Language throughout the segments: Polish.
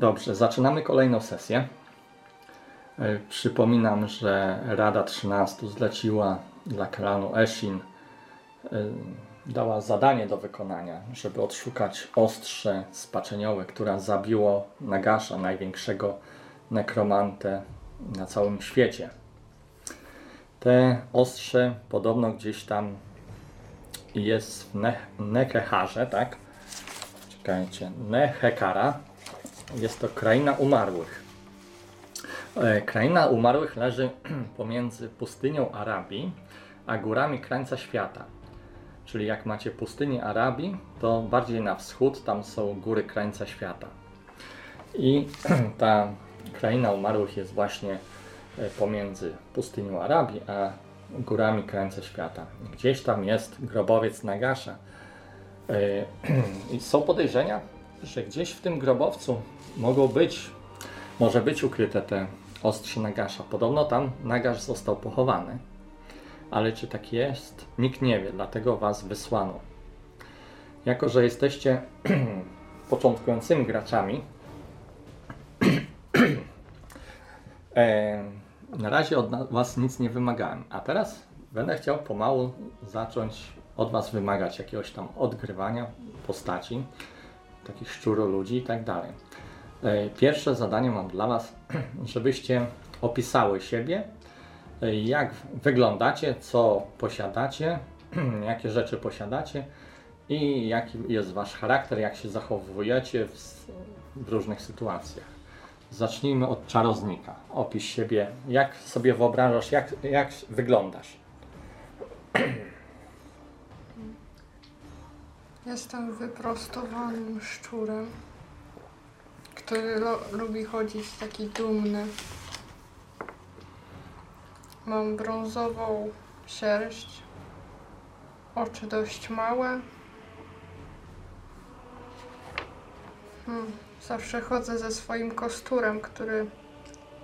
Dobrze, zaczynamy kolejną sesję. E, Przypominam, że Rada 13 zleciła dla klanu Eshin, e, dała zadanie do wykonania, żeby odszukać ostrze spaczeniowe, które zabiło Nagasza, największego nekromantę na całym świecie. Te ostrze podobno gdzieś tam jest w ne Nekeharze, tak? Czekajcie, Nehekara. Jest to kraina umarłych. E, Kraina umarłych leży pomiędzy pustynią Arabii a górami krańca świata. Czyli jak macie pustynię Arabii, to bardziej na wschód tam są góry krańca świata. I ta kraina umarłych jest właśnie e, pomiędzy pustynią Arabii a górami krańca świata. Gdzieś tam jest grobowiec Nagasza. E, I są podejrzenia, że gdzieś w tym grobowcu mogą być, może być ukryte te ostrze Nagasza. Podobno tam Nagasz został pochowany. Ale czy tak jest? Nikt nie wie, dlatego was wysłano. Jako, że jesteście początkującymi graczami, e, na razie od was nic nie wymagałem, a teraz będę chciał pomału zacząć od was wymagać jakiegoś tam odgrywania postaci, takich szczuroludzi i tak dalej. E, Pierwsze zadanie mam dla was, żebyście opisały siebie, e, jak wyglądacie, co posiadacie, jakie rzeczy posiadacie i jaki jest wasz charakter, jak się zachowujecie w, w różnych sytuacjach. Zacznijmy od czarownika. Opisz siebie, jak sobie wyobrażasz, jak, jak wyglądasz. Jestem wyprostowanym szczurem, który lubi chodzić taki dumny. Mam brązową sierść, oczy dość małe. Hmm, zawsze chodzę ze swoim kosturem, który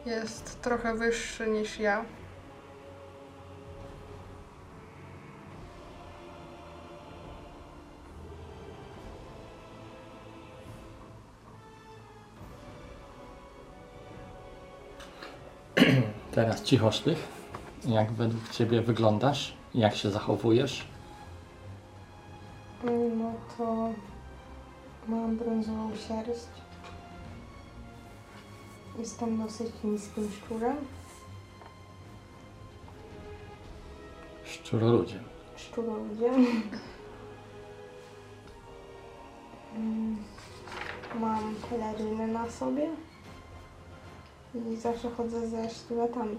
jest trochę wyższy niż ja. Teraz cicho sztych. Jak według ciebie wyglądasz? Jak się zachowujesz? No to mam brązową sierść. Jestem dosyć niskim szczurem. Szczuroludzie. Szczuroludziem. Mm, Mam pelerynę na sobie. I zawsze chodzę ze sztyletami.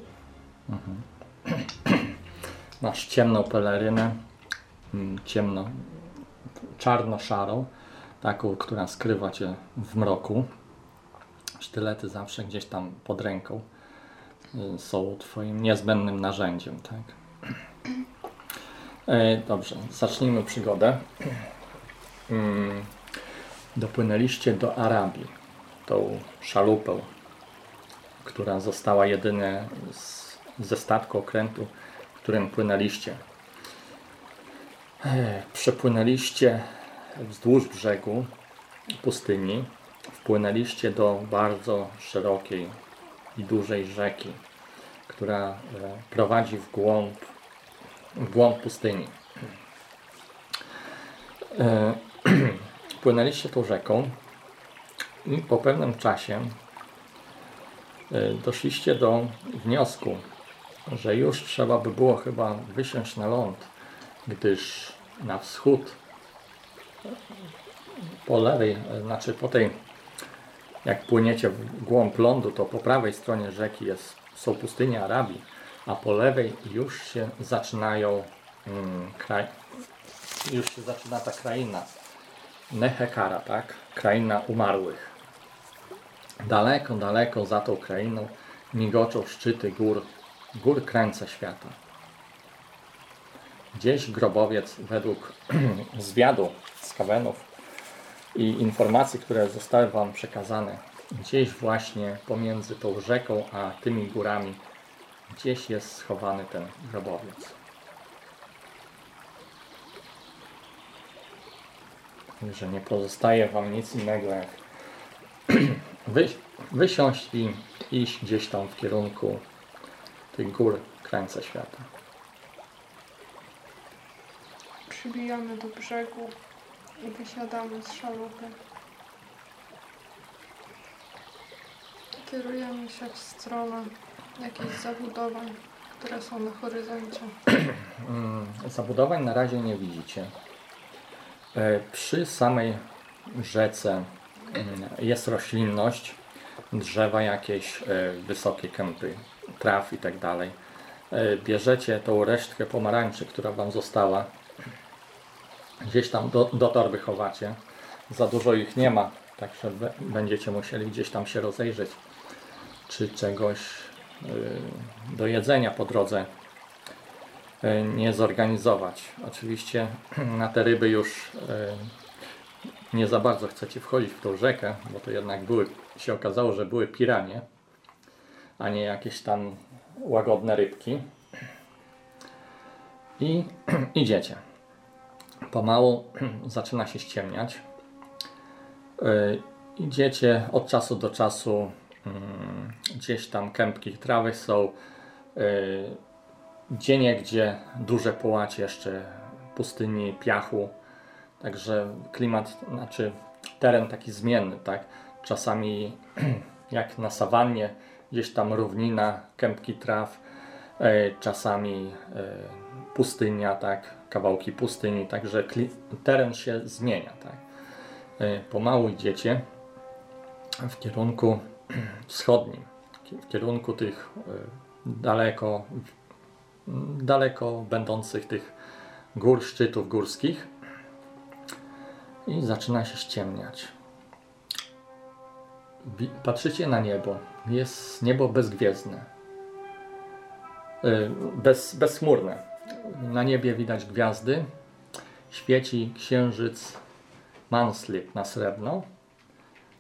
Masz ciemną pelerynę, mm, ciemno, czarno-szarą, taką, która skrywa cię w mroku. Sztylety zawsze gdzieś tam pod ręką y, są twoim niezbędnym narzędziem, tak? E, Dobrze, zacznijmy przygodę. Mm, Dopłynęliście do Arabii, tą szalupę, która została jedynie z, ze statku okrętu, którym płynęliście. E, Przepłynęliście wzdłuż brzegu pustyni, wpłynęliście do bardzo szerokiej i dużej rzeki, która e, prowadzi w głąb, w głąb pustyni. E, Płynęliście tą rzeką i po pewnym czasie doszliście do wniosku, że już trzeba by było chyba wysiąść na ląd, gdyż na wschód po lewej, e, znaczy po tej, jak płyniecie w głąb lądu, to po prawej stronie rzeki jest, są pustynie Arabii, a po lewej już się zaczynają mm, kraj, już się zaczyna ta kraina Nehekara, tak? Kraina umarłych. Daleko, daleko za tą krainą migoczą szczyty gór, gór krańca świata. Gdzieś grobowiec według zwiadu z Kawenów i informacji, które zostały Wam przekazane, gdzieś właśnie pomiędzy tą rzeką a tymi górami, gdzieś jest schowany ten grobowiec. że nie pozostaje Wam nic innego jak wy, wysiąść i iść gdzieś tam w kierunku tych gór krańca świata. Przybijamy do brzegu i wysiadamy z szalupy. Kierujemy się w stronę jakichś zabudowań, które są na horyzoncie. Mm, Zabudowań na razie nie widzicie. E, Przy samej rzece jest roślinność, drzewa jakieś, e, wysokie kępy traw i tak dalej. E, Bierzecie tą resztkę pomarańczy, która Wam została, gdzieś tam do, do torby chowacie. Za dużo ich nie ma, także będziecie musieli gdzieś tam się rozejrzeć, czy czegoś y, do jedzenia po drodze nie zorganizować. Oczywiście na te ryby już nie za bardzo chcecie wchodzić w tą rzekę, bo to jednak były, się okazało, że były piranie, a nie jakieś tam łagodne rybki. I idziecie. Pomału zaczyna się ściemniać. Y, Idziecie od czasu do czasu, mm, gdzieś tam kępki trawy są, y, gdzie duże połacie jeszcze pustyni, piachu. Także klimat, znaczy teren taki zmienny, tak? Czasami jak na sawannie, gdzieś tam równina, kępki traw, e, czasami e, pustynia, tak? Kawałki pustyni, także teren się zmienia, tak? E, Pomału idziecie w kierunku wschodnim, w kierunku tych daleko daleko będących tych gór, szczytów górskich i zaczyna się ściemniać. Patrzycie na niebo. Jest niebo bezgwiezdne. Y, Bez, bezchmurne. Na niebie widać gwiazdy. Świeci księżyc Manslip na srebrno,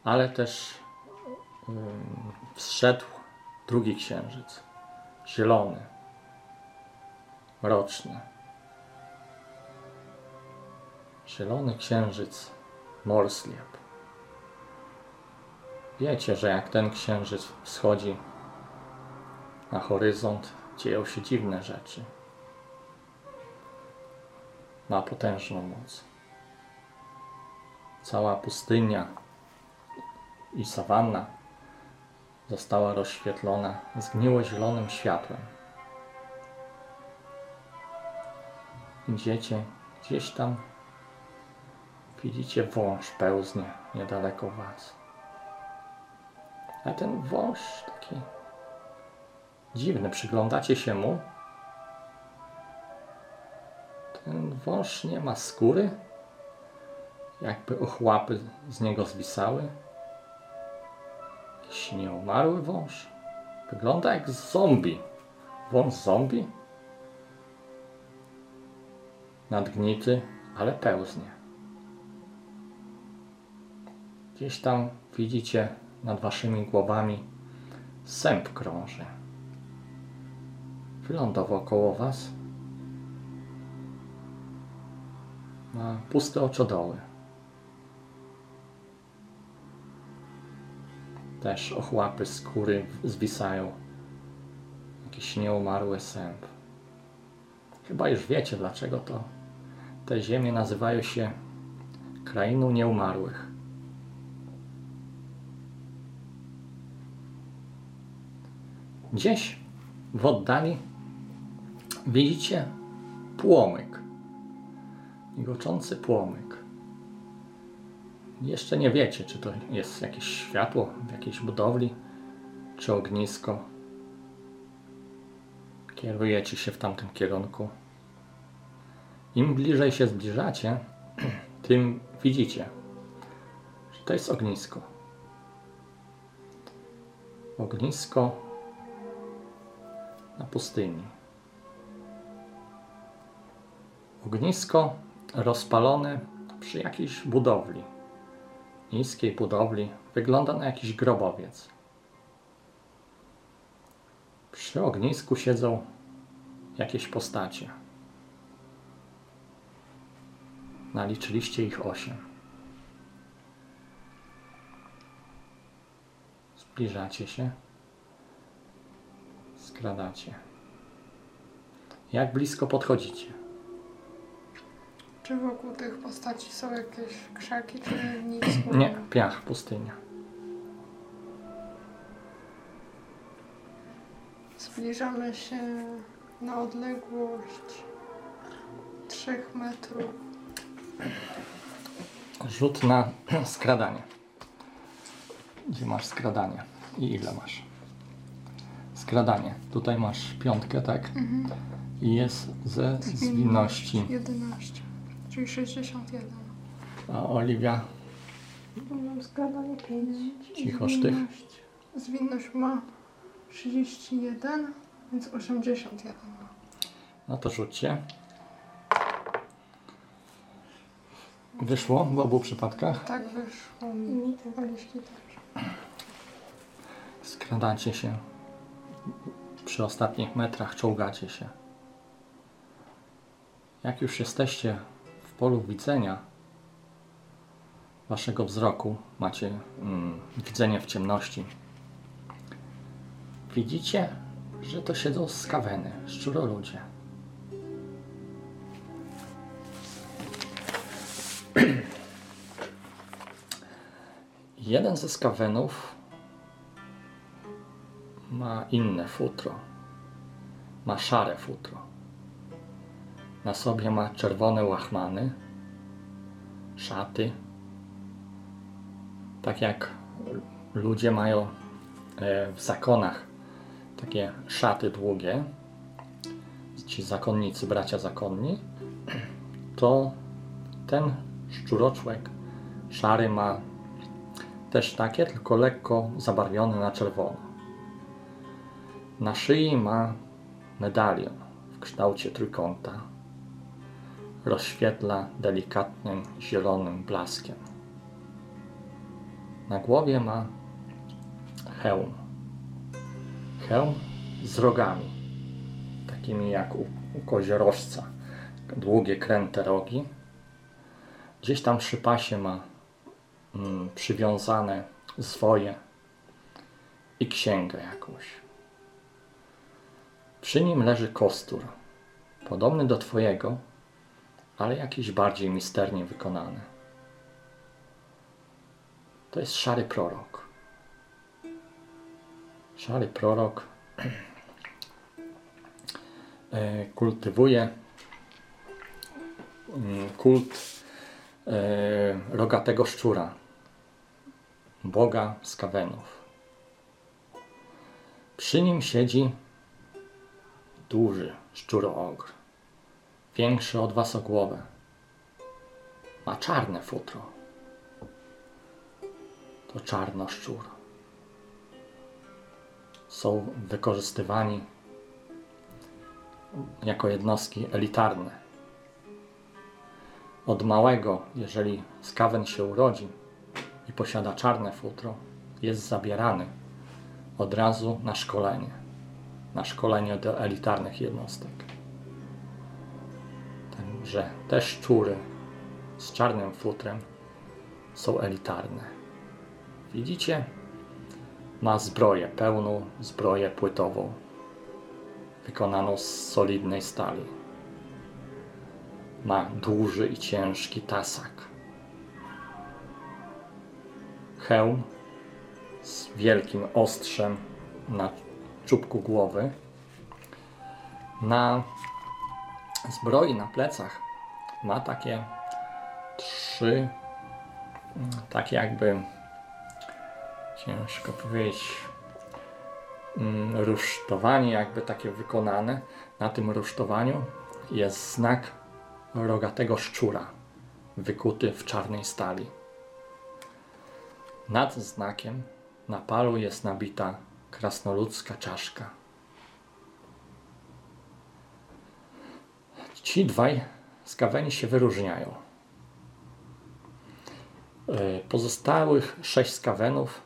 ale też ym, wstrzedł drugi księżyc. Zielony roczny. Zielony księżyc Morsliep. Wiecie, że jak ten księżyc wschodzi na horyzont, dzieją się dziwne rzeczy. Ma potężną moc. Cała pustynia i sawanna została rozświetlona zgniło zielonym światłem. Idziecie gdzieś tam, widzicie wąż pełznie niedaleko was. A ten wąż taki dziwny, przyglądacie się mu. Ten wąż nie ma skóry, jakby ochłapy z niego zwisały. Jakiś nieumarły wąż. Wygląda jak zombie. Wąż zombie? nadgnity, ale pełznie. Gdzieś tam widzicie nad waszymi głowami sęp krąży. Wylądował koło was. Ma puste oczodoły. Też ochłapy skóry zwisają. Jakiś nieumarły sęp. Chyba już wiecie, dlaczego to te ziemie nazywają się krainą nieumarłych. Gdzieś w oddali widzicie płomyk. Migoczący płomyk. Jeszcze nie wiecie, czy to jest jakieś światło w jakiejś budowli, czy ognisko. Kierujecie się w tamtym kierunku. Im bliżej się zbliżacie, tym widzicie, że to jest ognisko. Ognisko na pustyni. Ognisko rozpalone przy jakiejś budowli. Niskiej budowli. Wygląda na jakiś grobowiec. Przy ognisku siedzą jakieś postacie. Naliczyliście ich osiem. Zbliżacie się. Skradacie. Jak blisko podchodzicie? Czy wokół tych postaci są jakieś krzaki, czy nic Nie, piach, pustynia. Zbliżamy się na odległość 3 metrów. Rzut na skradanie. Gdzie masz skradanie? I ile masz? Skradanie. Tutaj masz piątkę, tak? I jest ze zwinności. 11, czyli 61. A Oliwia, Mam składanie 5. cicho sztych. Zwinność ma 31, więc 81 ma. No to rzućcie. Wyszło w obu przypadkach. Tak wyszło mi. Mi tak. Oliwki też. Skradacie się. Przy ostatnich metrach czołgacie się. Jak już jesteście w polu widzenia waszego wzroku, macie mm, widzenie w ciemności. Widzicie, że to siedzą skaweny, szczuroludzie. Jeden ze skawenów ma inne futro. Ma szare futro. Na sobie ma czerwone łachmany, szaty. Tak jak ludzie mają e, w zakonach takie szaty długie, ci zakonnicy, bracia zakonni, to ten szczuroczłek szary ma też takie, tylko lekko zabarwione na czerwono. Na szyi ma medalion w kształcie trójkąta. Rozświetla delikatnym zielonym blaskiem. Na głowie ma hełm. Hełm z rogami, takimi jak u, u koziorożca. Długie, kręte rogi. Gdzieś tam przy pasie ma mm, przywiązane zwoje i księgę jakąś. Przy nim leży kostur, podobny do Twojego, ale jakiś bardziej misternie wykonany. To jest szary prorok. Szary prorok e, kultywuje mm, kult e, rogatego szczura, boga skawenów. Przy nim siedzi duży szczuroogr, większy od was o głowę. Ma czarne futro. To czarnoszczur. Są wykorzystywani jako jednostki elitarne. Od małego, jeżeli skawen się urodzi i posiada czarne futro, jest zabierany od razu na szkolenie na szkolenie do elitarnych jednostek. Także te szczury z czarnym futrem są elitarne. Widzicie? Ma zbroję, pełną zbroję płytową, wykonaną z solidnej stali. Ma duży i ciężki tasak. Hełm z wielkim ostrzem na czubku głowy. Na zbroi na plecach ma takie trzy, takie jakby ciężko powiedzieć, mm, rusztowanie jakby takie wykonane. Na tym rusztowaniu jest znak rogatego szczura wykuty w czarnej stali. Nad znakiem na palu jest nabita krasnoludzka czaszka. Ci dwaj skaweni się wyróżniają. E, Pozostałych sześć skawenów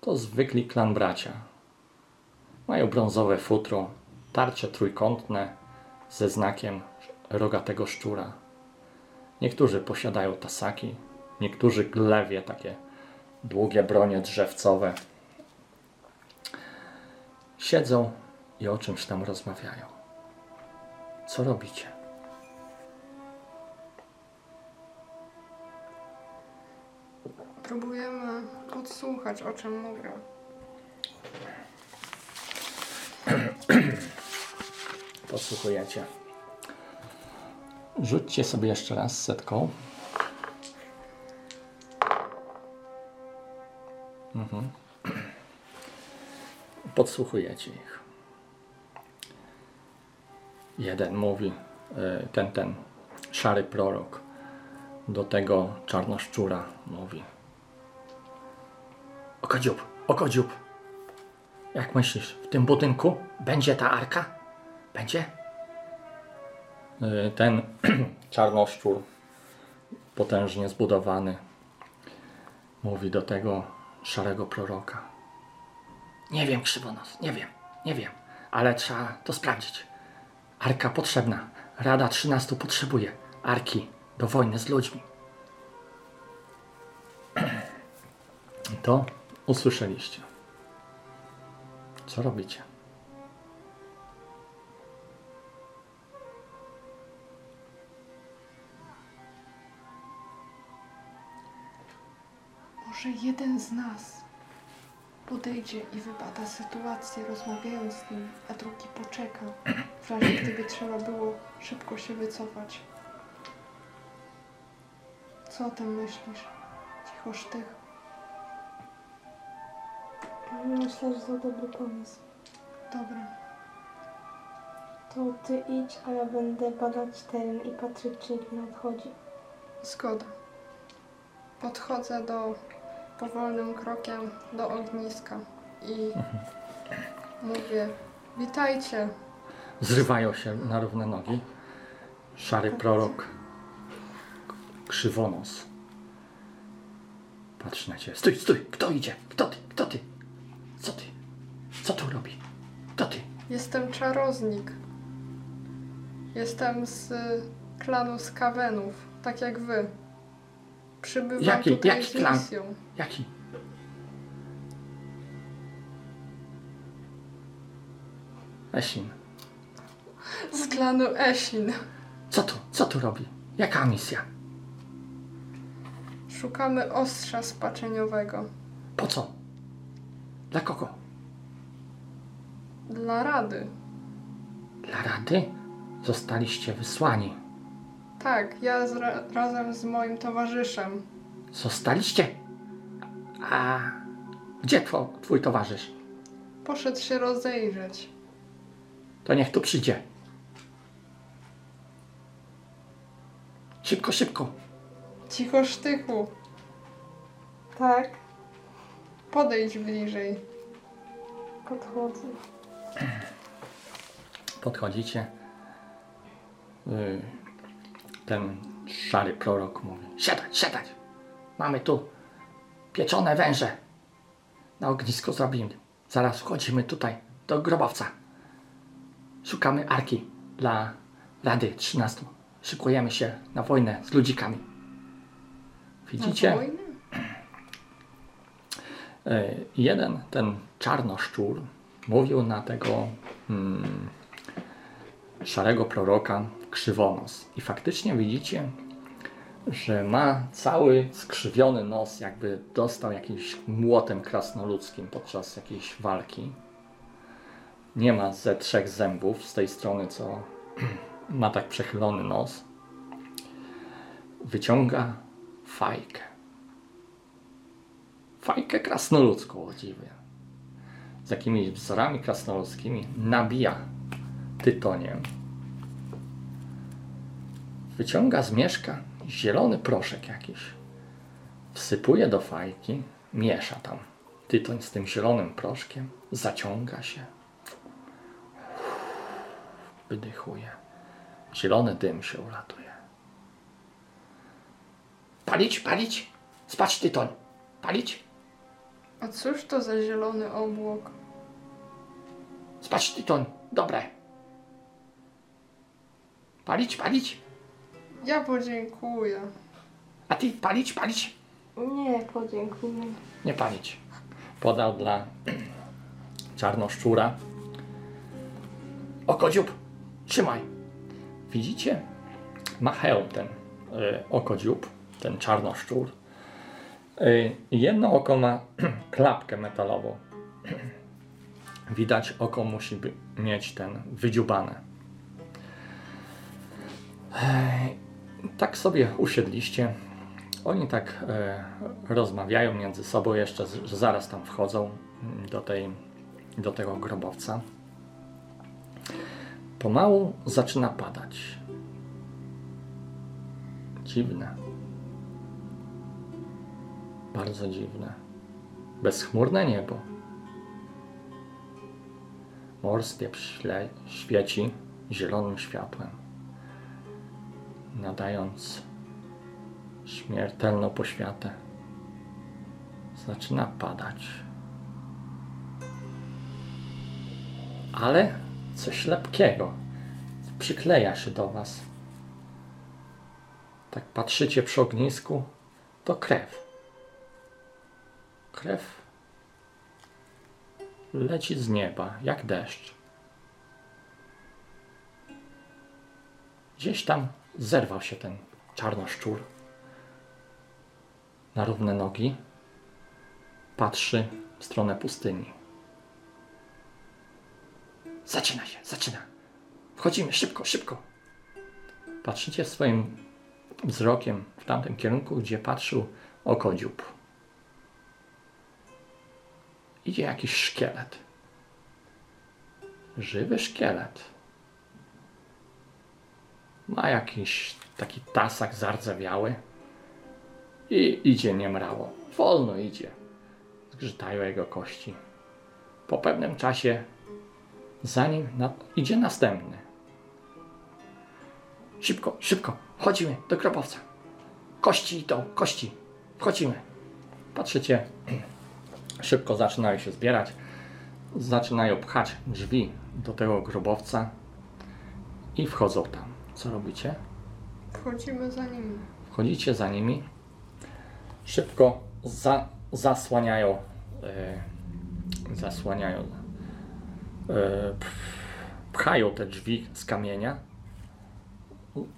to zwykli klan bracia. Mają brązowe futro, tarcze trójkątne ze znakiem rogatego szczura. Niektórzy posiadają tasaki, niektórzy glewie, takie długie bronie drzewcowe siedzą i o czymś tam rozmawiają. Co robicie? Próbujemy podsłuchać, o czym mówią. Posłuchujecie. Rzućcie sobie jeszcze raz setką. Mhm. Podsłuchujecie ich. Jeden mówi, y, ten, ten szary prorok do tego czarnoszczura mówi. Okodziób, okodziób. Jak myślisz, w tym budynku będzie ta arka? Będzie? Y, Ten czarnoszczur, potężnie zbudowany, mówi do tego szarego proroka. Nie wiem, krzywonos, nie wiem, nie wiem, ale trzeba to sprawdzić. Arka potrzebna. Rada 13 potrzebuje arki do wojny z ludźmi. To usłyszeliście. Co robicie? Może jeden z nas podejdzie i wybada sytuację, rozmawiając z nim, a drugi poczeka, w razie gdyby trzeba było szybko się wycofać. Co o tym myślisz? Cicho sztych. Myślę, że to dobry pomysł. Dobra. To ty idź, a ja będę badać teren i patrzeć, czy nikt nie odchodzi. Zgoda. Podchodzę do powolnym krokiem do ogniska i mówię: Witajcie. Zrywają się na równe nogi. Szary prorok, krzywonos. Patrzy na ciebie. Stój, stój! Kto idzie? Kto ty? Kto ty? Co ty? Co tu robi? Kto ty? Jestem czarownik. Jestem z klanu Skawenów, tak jak wy. Przybywam Jaki- tutaj jaki z klan? misją. Jaki? Esin. Z klanu Esin. Co tu? Co tu robi? Jaka misja? Szukamy ostrza spaczeniowego. Po co? Dla kogo? Dla rady. Dla rady? Zostaliście wysłani. Tak, ja z ra- razem z moim towarzyszem. Zostaliście? A gdzie two, twój towarzysz? Poszedł się rozejrzeć. To niech tu przyjdzie. Szybko, szybko. Cicho sztychu. Tak, Podejdź bliżej. podchodzę. Podchodzicie. Y, Ten szary prorok mówi: Siadać, siadać. Mamy tu pieczone węże. Na ognisko zrobimy. Zaraz wchodzimy tutaj do grobowca. Szukamy arki dla Rady 13. Szykujemy się na wojnę z ludzikami. Widzicie? E, jeden, ten czarnoszczur, mówił na tego mm, szarego proroka krzywonos. I faktycznie widzicie, że ma cały skrzywiony nos, jakby dostał jakimś młotem krasnoludzkim podczas jakiejś walki. Nie ma ze trzech zębów z tej strony, co ma tak przechylony nos. Wyciąga fajkę fajkę krasnoludzką o dziwie. Z jakimiś wzorami krasnoludzkimi nabija tytoniem. Wyciąga z mieszka zielony proszek jakiś. Wsypuje do fajki, miesza tam tytoń z tym zielonym proszkiem, zaciąga się. Wydychuje. Zielony dym się ulatuje. Palić, palić, spać tytoń. Palić, A cóż to za zielony obłok? Spać tytoń, dobre. Palić, palić. Ja podziękuję. A ty palić, palić. Nie, podziękuję. Nie palić. Podał dla czarnoszczura oko dziób, trzymaj. Widzicie? Ma hełm ten y, oko dziób, ten czarnoszczur. Y, jedno oko ma klapkę metalową. Widać, oko musi mieć ten wydziubane. Tak sobie usiedliście. Oni tak e, rozmawiają między sobą jeszcze, że zaraz tam wchodzą mm, do, tej, do tego grobowca. Pomału zaczyna padać. Dziwne. Bardzo dziwne. Bezchmurne niebo. Morskie śle- świeci zielonym światłem, nadając śmiertelną poświatę. Zaczyna padać. Ale coś lepkiego przykleja się do Was. Tak patrzycie przy ognisku, to krew. Krew leci z nieba, jak deszcz. Gdzieś tam zerwał się ten czarnoszczur na równe nogi. Patrzy w stronę pustyni. Zaczyna się, zaczyna. Wchodzimy, szybko, szybko. Patrzycie swoim wzrokiem w tamtym kierunku, gdzie patrzył okodziób. Idzie jakiś szkielet. Żywy szkielet. Ma jakiś taki tasak zardzewiały i idzie niemrało. Wolno idzie. Zgrzytają jego kości. Po pewnym czasie za nim na, idzie następny. Szybko, szybko, wchodzimy do grobowca. Kości idą, kości. Wchodzimy. Patrzycie, szybko zaczynają się zbierać. Zaczynają pchać drzwi do tego grobowca i wchodzą tam. Co robicie? Wchodzimy za nimi. Wchodzicie za nimi. Szybko za, zasłaniają. E, zasłaniają. E, pchają te drzwi z kamienia.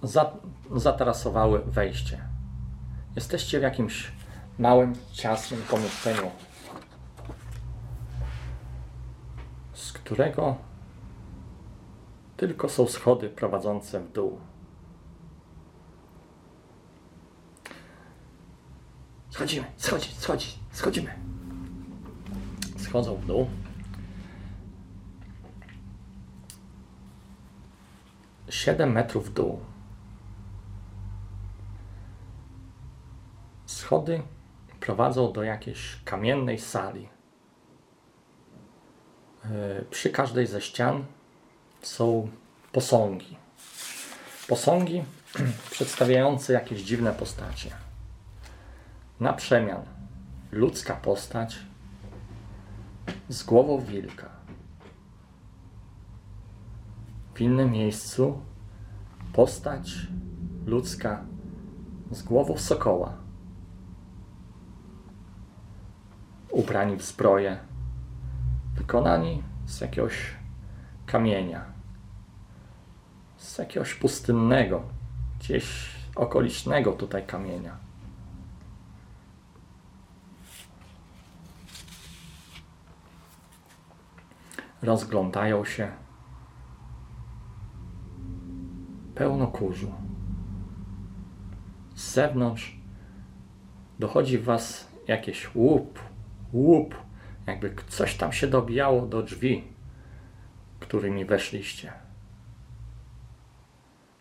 Za, zatarasowały wejście. Jesteście w jakimś małym, ciasnym pomieszczeniu, z którego tylko są schody prowadzące w dół. Schodzimy, schodzić, schodzić, schodzimy. Schodzą w dół. Siedem metrów w dół. Schody prowadzą do jakiejś kamiennej sali. Przy każdej ze ścian są posągi. Posągi przedstawiające jakieś dziwne postacie. Na przemian ludzka postać z głową wilka. W innym miejscu postać ludzka z głową sokoła. Ubrani w zbroję, wykonani z jakiegoś kamienia, jakiegoś pustynnego, gdzieś okolicznego tutaj kamienia. rozglądają się. Pełno kurzu. Z zewnątrz dochodzi w was jakieś łup, łup, jakby coś tam się dobijało do drzwi, którymi weszliście.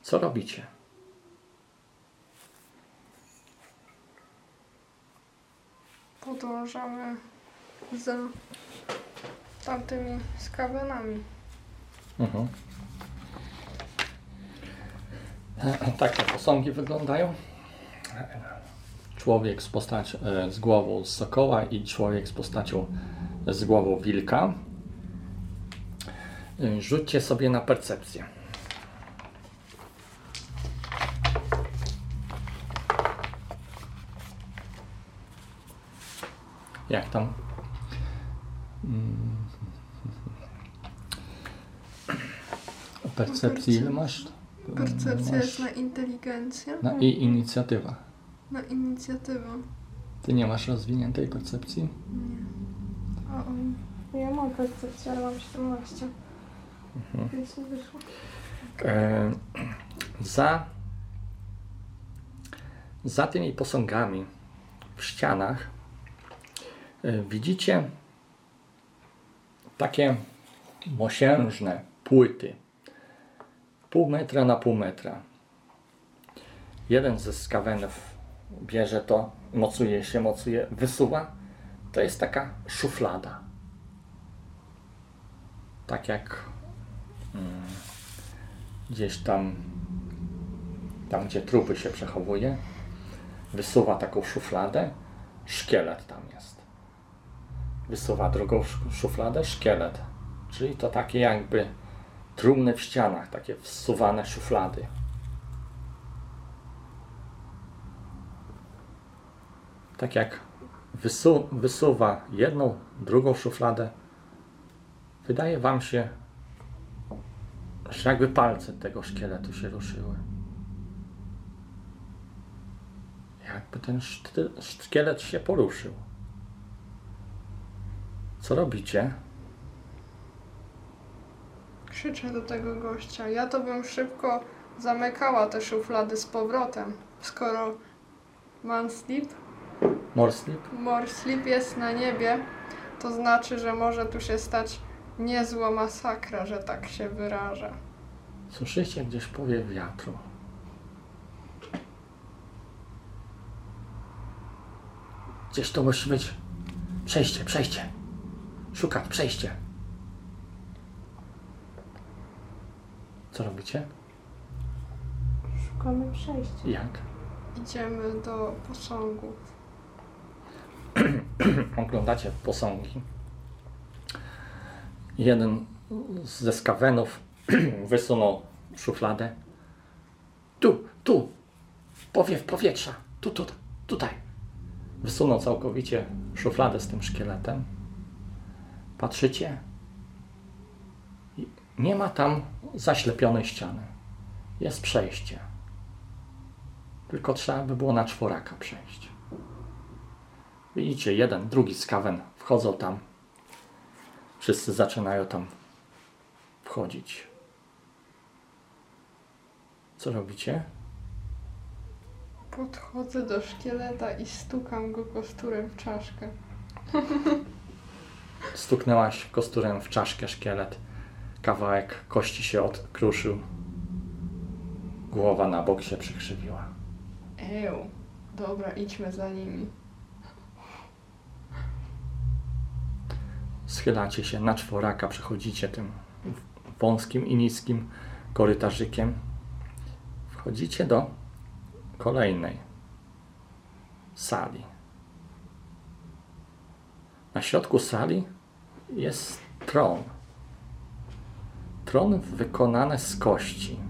Co robicie? Podążamy za tamtymi skawionami. Mhm. Tak te posągi wyglądają. Człowiek z postacią, e, z głową z sokoła i człowiek z postacią z głową wilka. E, Rzućcie sobie na percepcję. Jak tam? percepcji ile masz? Percepcja Masz jest na inteligencję, na i inicjatywa. na inicjatywę. Ty nie masz rozwiniętej percepcji? Nie. O, o. Ja mam percepcję, ale mam 17. Mhm. Więc nie wyszło. E, za, za tymi posągami w ścianach widzicie takie mosiężne płyty. Pół metra na pół metra. Jeden ze skawenów bierze to, mocuje się, mocuje, wysuwa. To jest taka szuflada. Tak jak gdzieś tam, tam gdzie trupy się przechowuje, wysuwa taką szufladę, szkielet tam jest. Wysuwa drugą sz- szufladę, szkielet. Czyli to takie jakby trumny w ścianach, takie wsuwane szuflady. Tak jak wysu wysuwa jedną, drugą szufladę, wydaje Wam się, że jakby palce tego szkieletu się ruszyły. Jakby ten szkielet się poruszył. Co robicie? Krzyczę do tego gościa. Ja to bym szybko zamykała te szuflady z powrotem. Skoro Mansleep, Morslip? Morslip jest na niebie, to znaczy, że może tu się stać niezła masakra, że tak się wyrażę. Słyszycie gdzieś powiew wiatru. Gdzieś to musi być przejście, przejście. Szukać przejście. Co robicie? Szukamy przejścia. Jak? Idziemy do posągów. oglądacie posągi. Jeden ze skawenów wysunął szufladę. Tu, tu, powiew powietrza, tu, tu, tutaj. Wysunął całkowicie szufladę z tym szkieletem. Patrzycie? Nie ma tam zaślepionej ściany. Jest przejście. Tylko trzeba by było na czworaka przejść. Widzicie, jeden, drugi skawen wchodzą tam. Wszyscy zaczynają tam wchodzić. Co robicie? Podchodzę do szkieleta i stukam go kosturem w czaszkę. Stuknęłaś kosturem w czaszkę szkielet. Kawałek kości się odkruszył. Głowa na bok się przykrzywiła. Eł. Dobra, idźmy za nimi. Schylacie się na czworaka, przechodzicie tym wąskim i niskim korytarzykiem. Wchodzicie do kolejnej sali. Na środku sali jest tron. Tron wykonany z kości.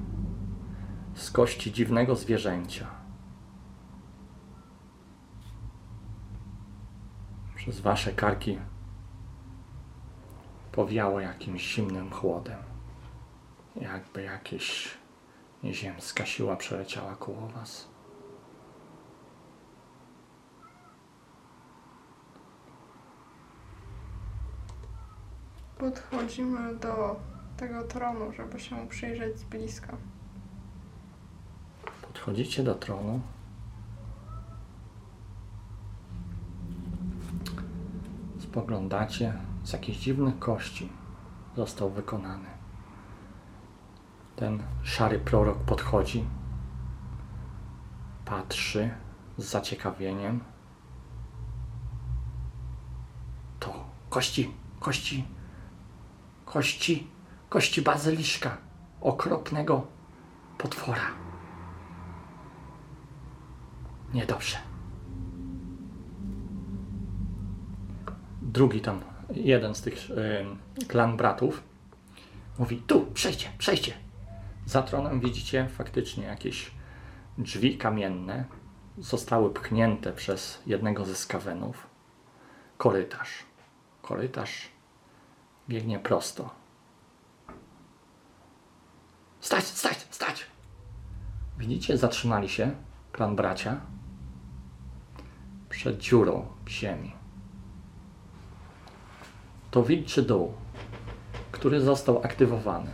Z kości dziwnego zwierzęcia. Przez wasze karki powiało jakimś zimnym chłodem. Jakby jakieś nieziemska siła przeleciała koło was. Podchodzimy do tego tronu, żeby się mu przyjrzeć z bliska. Podchodzicie do tronu. Spoglądacie, z jakichś dziwnych kości został wykonany. Ten szary prorok podchodzi, patrzy z zaciekawieniem. To kości, kości, kości, kości bazyliszka, okropnego potwora. Niedobrze. Drugi tam, jeden z tych y, klan bratów mówi, tu, przejście, przejście. Za tronem widzicie faktycznie jakieś drzwi kamienne. Zostały pchnięte przez jednego ze skawenów. Korytarz. Korytarz biegnie prosto. Stać, stać, stać! Widzicie, zatrzymali się klan bracia przed dziurą w ziemi. To wilczy dół, który został aktywowany.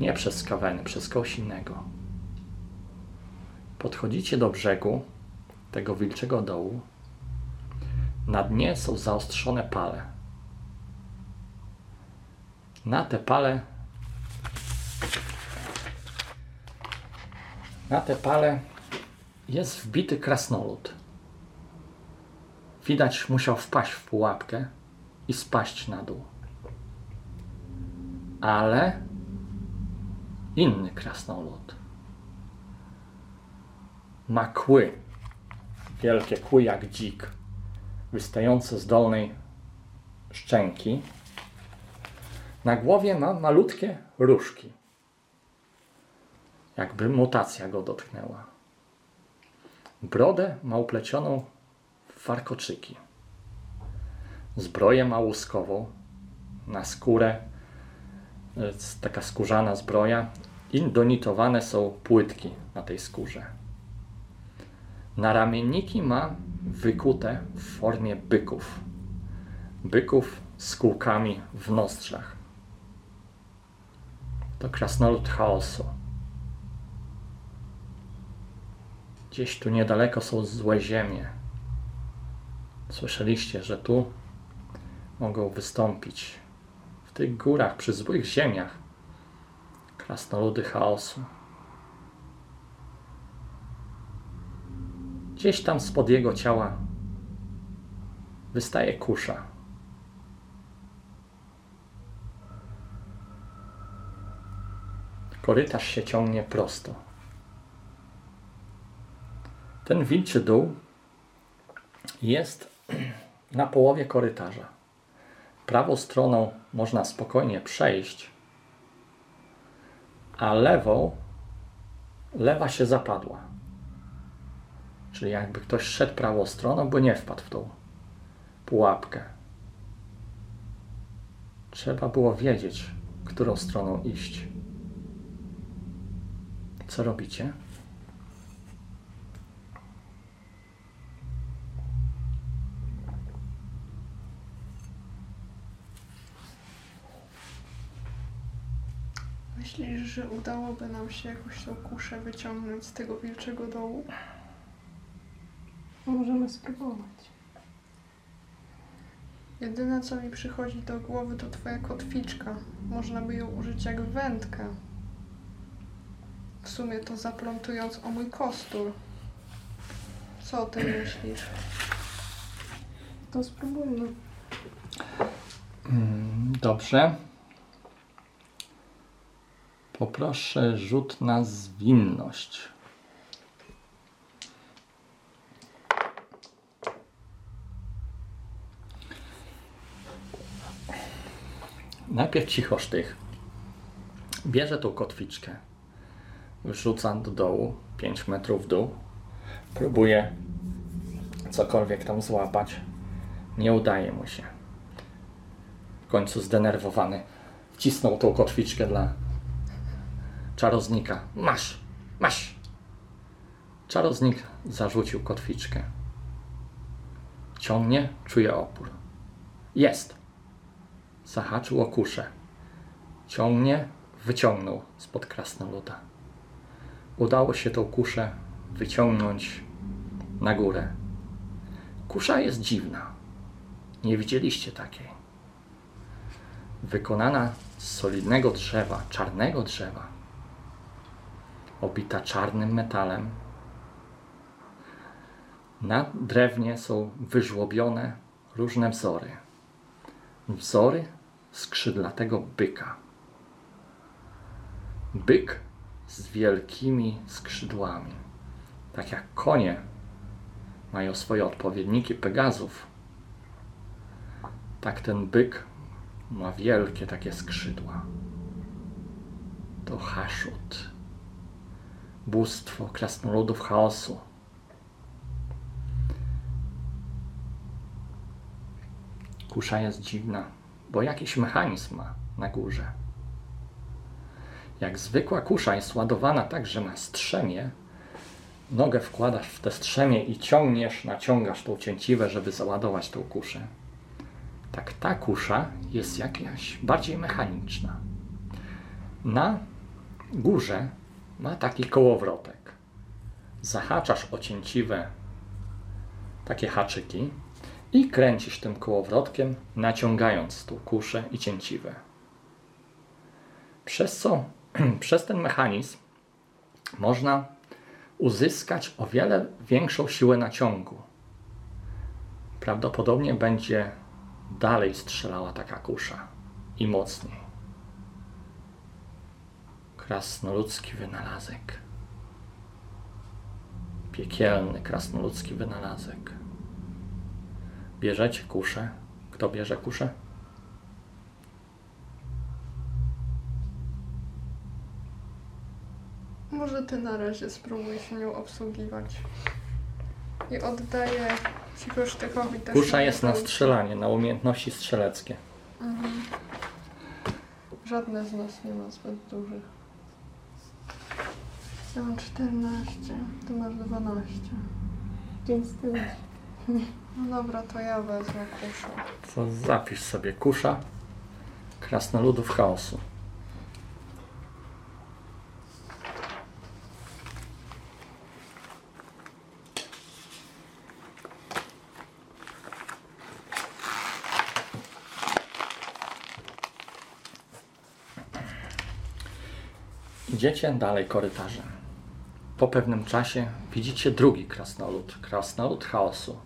Nie przez skaweny, przez kogoś innego. Podchodzicie do brzegu tego wilczego dołu. Na dnie są zaostrzone pale. Na te pale na te pale jest wbity krasnolud. Widać, musiał wpaść w pułapkę i spaść na dół. Ale inny krasnolud ma kły, wielkie kły jak dzik, wystające z dolnej szczęki. Na głowie ma malutkie różki, jakby mutacja go dotknęła. Brodę ma uplecioną w warkoczyki. Zbroję ma łuskową, na skórę jest taka skórzana zbroja i donitowane są płytki na tej skórze. Na ramienniki ma wykute w formie byków. Byków z kółkami w nostrzach. To krasnolud chaosu. Gdzieś tu niedaleko są złe ziemie. Słyszeliście, że tu mogą wystąpić w tych górach, przy złych ziemiach, krasnoludy chaosu. Gdzieś tam spod jego ciała wystaje kusza. Korytarz się ciągnie prosto. Ten wilczy dół jest na połowie korytarza. Prawą stroną można spokojnie przejść, a lewą, lewa się zapadła. Czyli jakby ktoś szedł prawą stroną, by nie wpadł w tą pułapkę. Trzeba było wiedzieć, którą stroną iść. Co robicie? Myślisz, że udałoby nam się jakoś tą kuszę wyciągnąć z tego wilczego dołu? Możemy spróbować. Jedyne co mi przychodzi do głowy to twoja kotwiczka. Można by ją użyć jak wędkę. W sumie to zaplątując o mój kostur. Co o tym myślisz? To spróbujmy. Mm, Dobrze. Poproszę rzut na zwinność. Najpierw cichosztych. Bierze tą kotwiczkę. Wrzuca do dołu, 5 metrów w dół. Próbuje cokolwiek tam złapać. Nie udaje mu się. W końcu zdenerwowany wcisnął tą kotwiczkę dla czarownika. Masz, masz. Czarownik zarzucił kotwiczkę. Ciągnie, czuje opór. Jest. Zahaczył o kuszę. Ciągnie, wyciągnął spod krasnoluda. Udało się tą kuszę wyciągnąć na górę. Kusza jest dziwna. Nie widzieliście takiej. Wykonana z solidnego drzewa, czarnego drzewa, obita czarnym metalem. Na drewnie są wyżłobione różne wzory. Wzory skrzydlatego byka. Byk z wielkimi skrzydłami. Tak jak konie mają swoje odpowiedniki Pegazów, tak ten byk ma wielkie takie skrzydła. To Haszut, bóstwo krasnoludów chaosu. Kusza jest dziwna, bo jakiś mechanizm ma na górze. Jak zwykła kusza jest ładowana tak, że ma strzemię, nogę wkładasz w te strzemię i ciągniesz, naciągasz tą cięciwę, żeby załadować tą kuszę. Tak ta kusza jest jakaś bardziej mechaniczna. Na górze ma taki kołowrotek. Zahaczasz o cięciwę takie haczyki i kręcisz tym kołowrotkiem, naciągając tą kuszę i cięciwę. Przez co przez ten mechanizm można uzyskać o wiele większą siłę naciągu. Prawdopodobnie będzie dalej strzelała taka kusza i mocniej. Krasnoludzki wynalazek. Piekielny krasnoludzki wynalazek. Bierzecie kuszę. Kto bierze kuszę? Może ty na razie spróbuj się nią obsługiwać. I oddaję ci kosztykowi też. Kusza jest na strzelanie, na umiejętności strzeleckie. Mhm. Żadne z nas nie ma zbyt dużych. Ja mam 14, ty masz 12. Więc to No dobra, to ja wezmę kuszę. To zapisz sobie kusza krasnoludów chaosu. Idziecie dalej korytarzem. Po pewnym czasie widzicie drugi krasnolud, krasnolud chaosu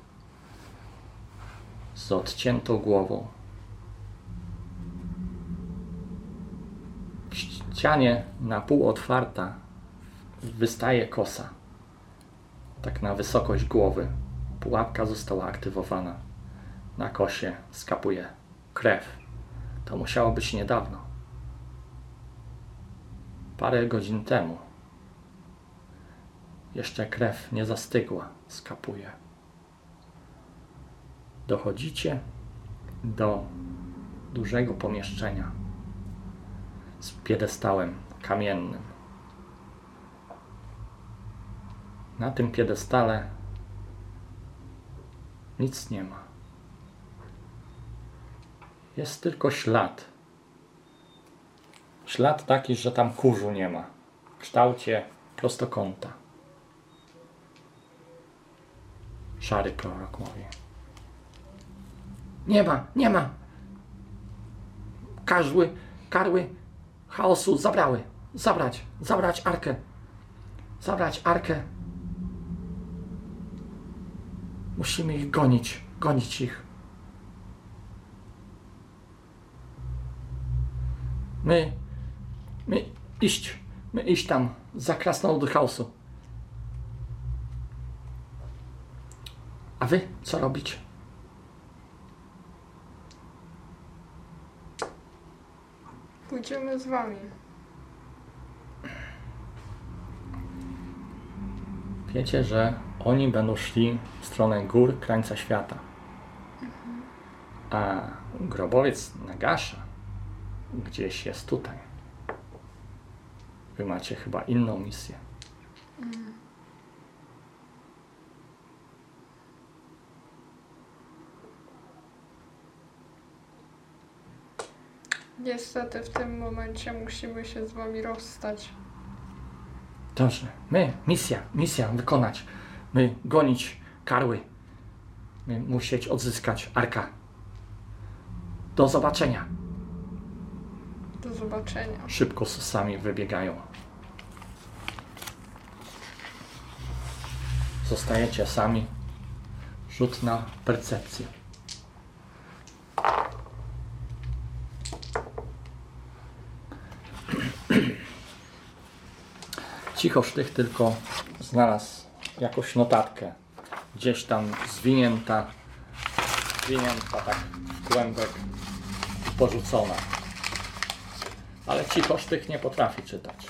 z odciętą głową. W ścianie na pół otwarta wystaje kosa. Tak na wysokość głowy. Pułapka została aktywowana. Na kosie skapuje krew. To musiało być niedawno. Parę godzin temu. Jeszcze krew nie zastygła. Skapuje dochodzicie do dużego pomieszczenia z piedestałem kamiennym. Na tym piedestale nic nie ma. Jest tylko ślad. Ślad taki, że tam kurzu nie ma. W kształcie prostokąta. Szary prorok mówi. Nie ma, nie ma. Karły, karły chaosu zabrały. Zabrać, zabrać arkę. Zabrać arkę. Musimy ich gonić, gonić ich. My, my iść, my iść tam za krasnolud chaosu. A wy co robić? Pójdziemy z wami. Wiecie, że oni będą szli w stronę gór krańca świata. A grobowiec Nagasza gdzieś jest tutaj. Wy macie chyba inną misję. Niestety w tym momencie musimy się z wami rozstać. Dobrze, my, misja, misja wykonać. My gonić karły. My musieć odzyskać arka. Do zobaczenia. Zobaczenia. Szybko sosami wybiegają. Zostajecie sami. Rzut na percepcję. Cicho sztych tylko znalazł jakąś notatkę. Gdzieś tam zwinięta, zwinięta tak w porzucona ale cicho tych nie potrafi czytać.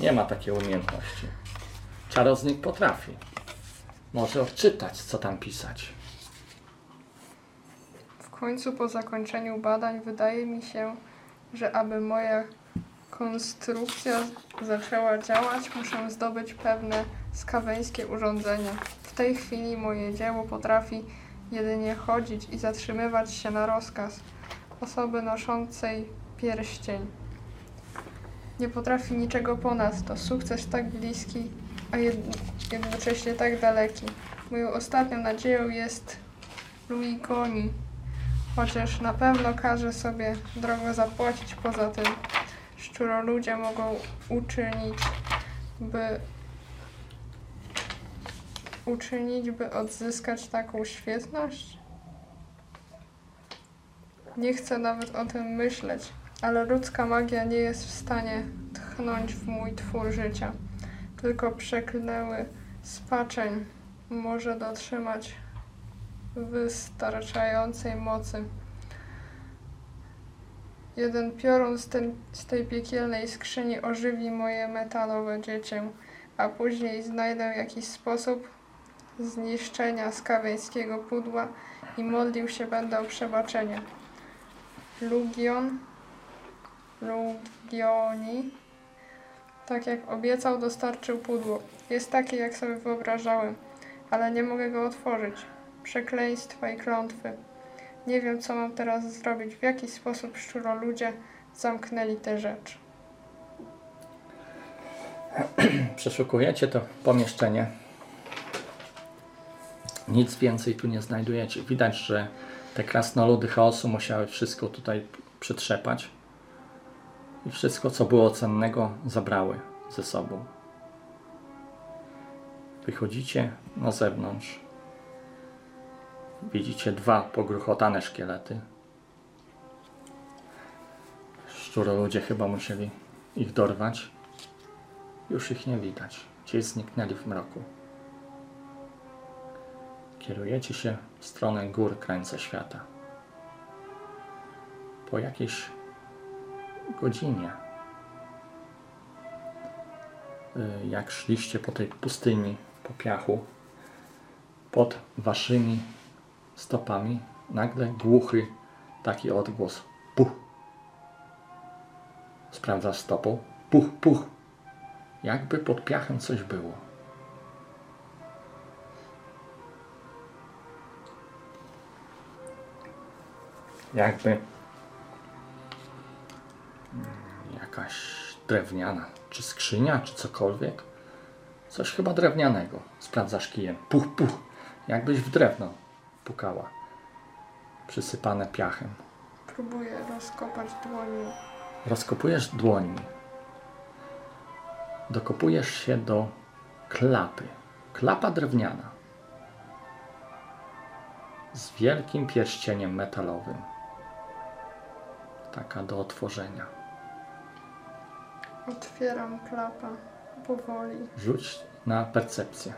Nie ma takiej umiejętności. Czarownik potrafi. Może odczytać, co tam pisać. W końcu po zakończeniu badań wydaje mi się, że aby moja konstrukcja zaczęła działać, muszę zdobyć pewne skaweńskie urządzenia. W tej chwili moje dzieło potrafi jedynie chodzić i zatrzymywać się na rozkaz osoby noszącej pierścień. Nie potrafi niczego ponadto. Sukces tak bliski, a jed- jednocześnie tak daleki. Moją ostatnią nadzieją jest Louis Goni, chociaż na pewno każe sobie drogo zapłacić poza tym. Szczuroludzie mogą uczynić, by uczynić, by odzyskać taką świetność? Nie chcę nawet o tym myśleć, ale ludzka magia nie jest w stanie tchnąć w mój twór życia. Tylko przeklęły spaczeń może dotrzymać wystarczającej mocy. Jeden piorun z, ten, z tej piekielnej skrzyni ożywi moje metalowe dziecię, a później znajdę jakiś sposób zniszczenia skaweńskiego pudła i modlił się będę o przebaczenie. Lugion, Lugioni, tak jak obiecał, dostarczył pudło. Jest taki, jak sobie wyobrażałem, ale nie mogę go otworzyć. Przekleństwa i klątwy. Nie wiem, co mam teraz zrobić, w jaki sposób szczuroludzie zamknęli tę rzecz. Przeszukujecie to pomieszczenie. Nic więcej tu nie znajdujecie. Widać, że te krasnoludy chaosu musiały wszystko tutaj przetrzepać. I wszystko, co było cennego, zabrały ze sobą. Wychodzicie na zewnątrz. Widzicie dwa pogruchotane szkielety. Szczuroludzie chyba musieli ich dorwać. Już ich nie widać. Gdzieś zniknęli w mroku. Kierujecie się w stronę gór krańca świata. Po jakiejś godzinie, y, jak szliście po tej pustyni, po piachu, pod waszymi stopami nagle głuchy taki odgłos. Puch. Sprawdzasz stopą. Puch, puch. Jakby pod piachem coś było. Jakby jakaś drewniana, czy skrzynia, czy cokolwiek. Coś chyba drewnianego. Sprawdzasz kijem. Puch, puch. Jakbyś w drewno pukała. Przysypane piachem. Próbuję rozkopać dłonią. Rozkopujesz dłońmi. Dokopujesz się do klapy. Klapa drewniana. Z wielkim pierścieniem metalowym. Taka do otworzenia. Otwieram klapę powoli. Rzuć na percepcję.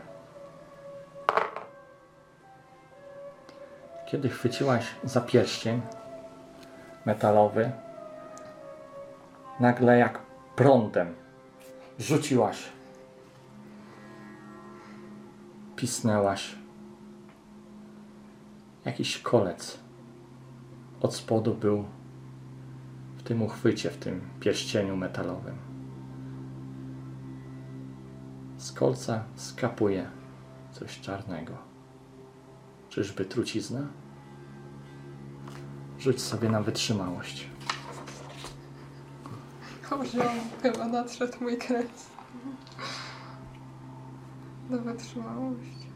Kiedy chwyciłaś za pierścień metalowy, nagle jak prądem rzuciłaś. Pisnęłaś. Jakiś kolec od spodu był tym uchwycie, w tym pierścieniu metalowym. Z kolca skapuje coś czarnego. Czyżby trucizna? Rzuć sobie na wytrzymałość. Poziom, chyba nadszedł mój kres. Do wytrzymałości.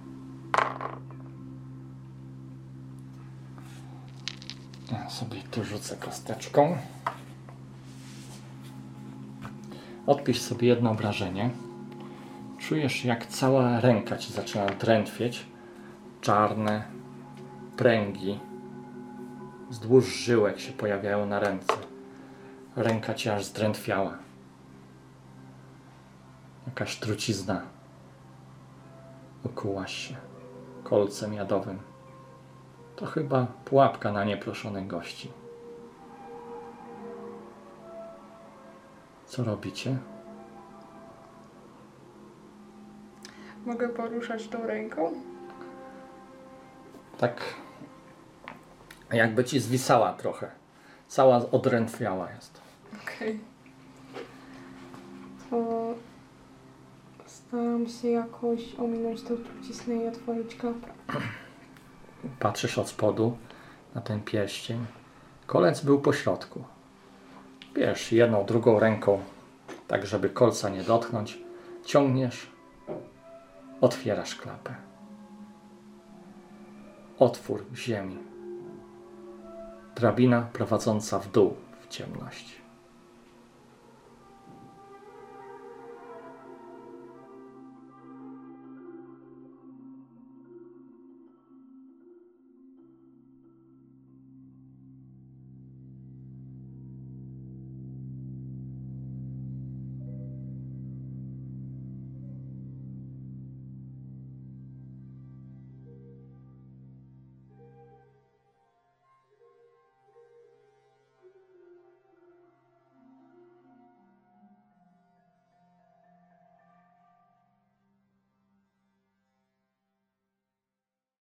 Ja sobie tu rzucę kosteczką. Odpisz sobie jedno obrażenie. Czujesz, jak cała ręka ci zaczyna drętwieć. Czarne pręgi wzdłuż żyłek się pojawiają na ręce. Ręka ci aż zdrętwiała. Jakaś trucizna. Okułaś się kolcem jadowym. To chyba pułapka na nieproszonych gości. Co robicie? Mogę poruszać tą ręką? Tak jakby ci zwisała trochę. Cała odrętwiała jest. Okej. To staram się jakoś ominąć to truciznę i otworzyć klapę. Patrzysz od spodu na ten pierścień. Kolec był po środku. Wiesz, jedną, drugą ręką, tak żeby kolca nie dotknąć, ciągniesz, otwierasz klapę. Otwór ziemi. Drabina prowadząca w dół w ciemność.